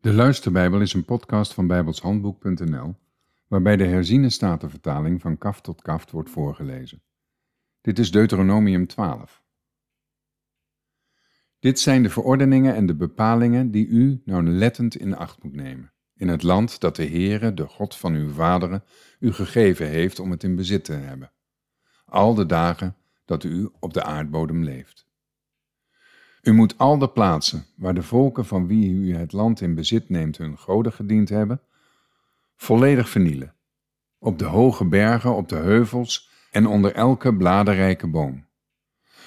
De Luisterbijbel is een podcast van bijbelshandboek.nl waarbij de herziene statenvertaling van kaft tot kaft wordt voorgelezen. Dit is Deuteronomium 12. Dit zijn de verordeningen en de bepalingen die u nauwlettend in acht moet nemen, in het land dat de Heere, de God van uw vaderen, u gegeven heeft om het in bezit te hebben, al de dagen dat u op de aardbodem leeft. U moet al de plaatsen waar de volken van wie u het land in bezit neemt hun goden gediend hebben, volledig vernielen. Op de hoge bergen, op de heuvels en onder elke bladerrijke boom.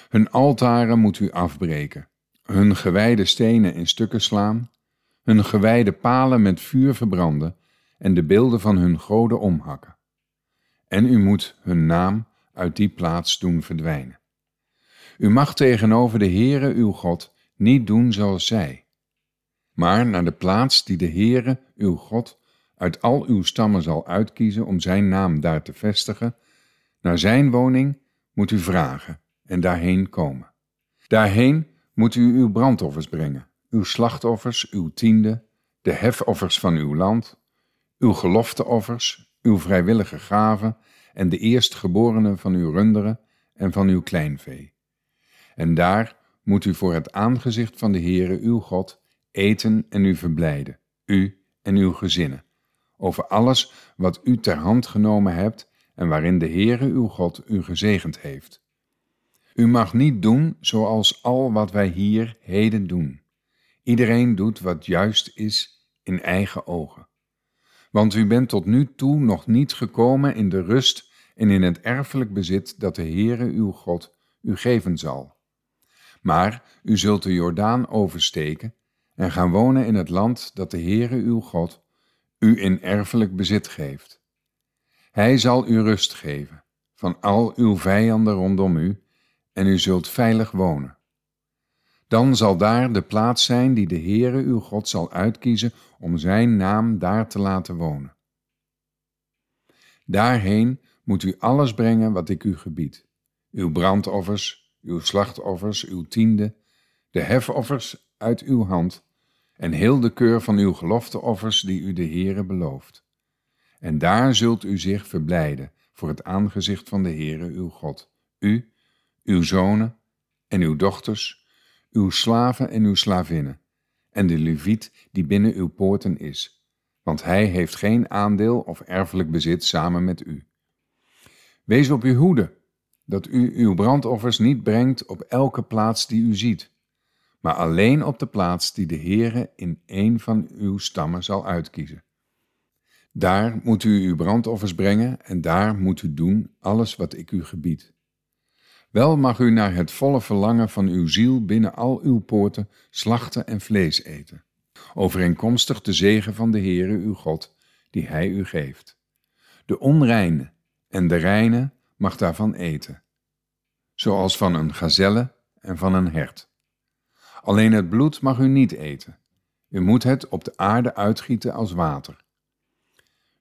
Hun altaren moet u afbreken, hun gewijde stenen in stukken slaan, hun gewijde palen met vuur verbranden en de beelden van hun goden omhakken. En u moet hun naam uit die plaats doen verdwijnen. U mag tegenover de Heere uw God niet doen zoals zij, maar naar de plaats die de Heere uw God uit al uw stammen zal uitkiezen om zijn naam daar te vestigen, naar zijn woning moet u vragen en daarheen komen. Daarheen moet u uw brandoffers brengen, uw slachtoffers, uw tiende, de hefoffers van uw land, uw gelofteoffers, uw vrijwillige gaven en de eerstgeborenen van uw runderen en van uw kleinvee. En daar moet u voor het aangezicht van de Heere uw God eten en u verblijden, u en uw gezinnen, over alles wat u ter hand genomen hebt en waarin de Heere uw God u gezegend heeft. U mag niet doen zoals al wat wij hier heden doen. Iedereen doet wat juist is in eigen ogen. Want u bent tot nu toe nog niet gekomen in de rust en in het erfelijk bezit dat de Heere uw God u geven zal. Maar u zult de Jordaan oversteken en gaan wonen in het land dat de Heere uw God u in erfelijk bezit geeft. Hij zal u rust geven van al uw vijanden rondom u en u zult veilig wonen. Dan zal daar de plaats zijn die de Heere uw God zal uitkiezen om zijn naam daar te laten wonen. Daarheen moet u alles brengen wat ik u gebied, uw brandoffers, uw slachtoffers, uw tiende, de hefoffers uit uw hand en heel de keur van uw gelofteoffers die u de Heere belooft. En daar zult u zich verblijden voor het aangezicht van de Heere uw God, u, uw zonen en uw dochters, uw slaven en uw slavinnen, en de leviet die binnen uw poorten is, want hij heeft geen aandeel of erfelijk bezit samen met u. Wees op uw hoede dat u uw brandoffers niet brengt op elke plaats die u ziet, maar alleen op de plaats die de Heere in een van uw stammen zal uitkiezen. Daar moet u uw brandoffers brengen en daar moet u doen alles wat ik u gebied. Wel mag u naar het volle verlangen van uw ziel binnen al uw poorten slachten en vlees eten, overeenkomstig de zegen van de Heere uw God, die hij u geeft. De onreine en de reine mag daarvan eten, zoals van een gazelle en van een hert. Alleen het bloed mag u niet eten. U moet het op de aarde uitgieten als water.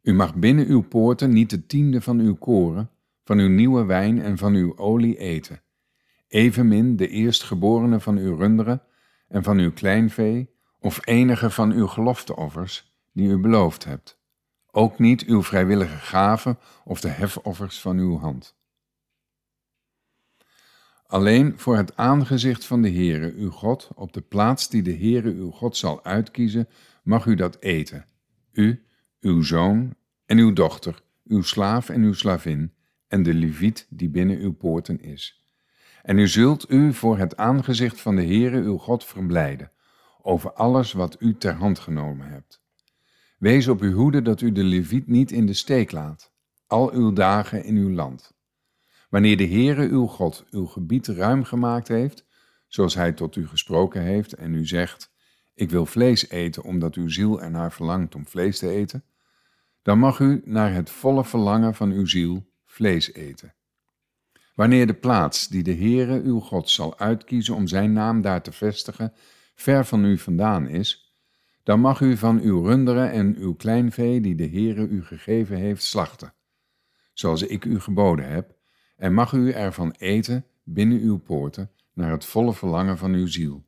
U mag binnen uw poorten niet de tiende van uw koren, van uw nieuwe wijn en van uw olie eten, evenmin de eerstgeborene van uw runderen en van uw kleinvee, of enige van uw gelofteoffers die u beloofd hebt ook niet uw vrijwillige gaven of de hefoffers van uw hand. Alleen voor het aangezicht van de Heere uw God, op de plaats die de Heere uw God zal uitkiezen, mag u dat eten. U, uw zoon en uw dochter, uw slaaf en uw slavin, en de leviet die binnen uw poorten is. En u zult u voor het aangezicht van de Heere uw God verblijden, over alles wat u ter hand genomen hebt. Wees op uw hoede dat u de leviet niet in de steek laat, al uw dagen in uw land. Wanneer de Heere uw God uw gebied ruim gemaakt heeft, zoals hij tot u gesproken heeft en u zegt, ik wil vlees eten omdat uw ziel ernaar verlangt om vlees te eten, dan mag u naar het volle verlangen van uw ziel vlees eten. Wanneer de plaats die de Heere uw God zal uitkiezen om zijn naam daar te vestigen, ver van u vandaan is, dan mag u van uw runderen en uw kleinvee die de Heere u gegeven heeft slachten, zoals ik u geboden heb, en mag u ervan eten binnen uw poorten naar het volle verlangen van uw ziel.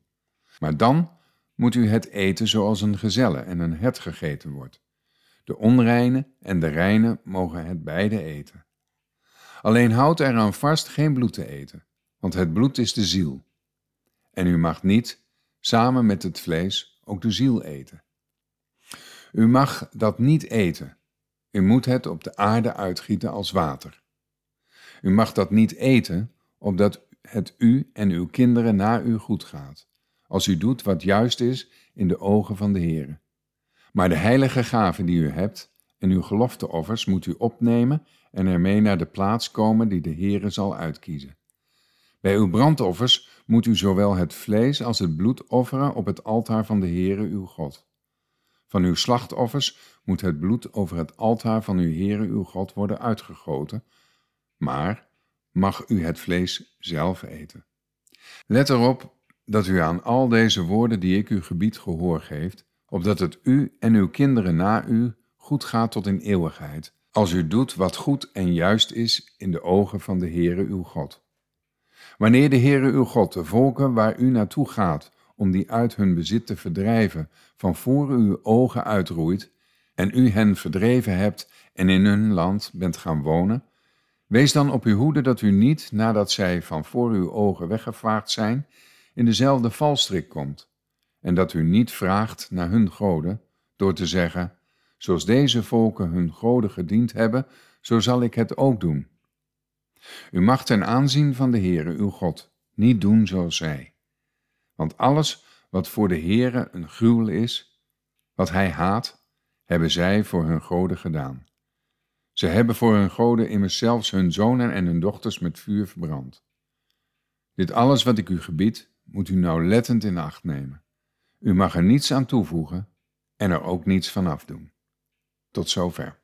Maar dan moet u het eten zoals een gezelle en een hert gegeten wordt. De onreine en de reine mogen het beide eten. Alleen houd eraan vast geen bloed te eten, want het bloed is de ziel. En u mag niet, samen met het vlees, ook de ziel eten. U mag dat niet eten. U moet het op de aarde uitgieten als water. U mag dat niet eten, opdat het u en uw kinderen na u goed gaat, als u doet wat juist is in de ogen van de Heere. Maar de heilige gaven die u hebt en uw gelofteoffers moet u opnemen en ermee naar de plaats komen die de Heere zal uitkiezen. Bij uw brandoffers moet u zowel het vlees als het bloed offeren op het altaar van de Heere uw God. Van uw slachtoffers moet het bloed over het altaar van uw Heere uw God worden uitgegoten, maar mag u het vlees zelf eten. Let erop dat u aan al deze woorden die ik u gebied gehoor geeft, opdat het u en uw kinderen na u goed gaat tot in eeuwigheid, als u doet wat goed en juist is in de ogen van de Heere uw God. Wanneer de Heere uw God de volken waar u naartoe gaat, om die uit hun bezit te verdrijven, van voor uw ogen uitroeit, en u hen verdreven hebt en in hun land bent gaan wonen, wees dan op uw hoede dat u niet, nadat zij van voor uw ogen weggevaagd zijn, in dezelfde valstrik komt, en dat u niet vraagt naar hun goden, door te zeggen, zoals deze volken hun goden gediend hebben, zo zal ik het ook doen. U mag ten aanzien van de Heere uw God niet doen zoals zij. Want alles wat voor de Heere een gruwel is, wat hij haat, hebben zij voor hun goden gedaan. Ze hebben voor hun goden immers zelfs hun zonen en hun dochters met vuur verbrand. Dit alles wat ik u gebied, moet u nauwlettend in acht nemen. U mag er niets aan toevoegen en er ook niets van afdoen. Tot zover.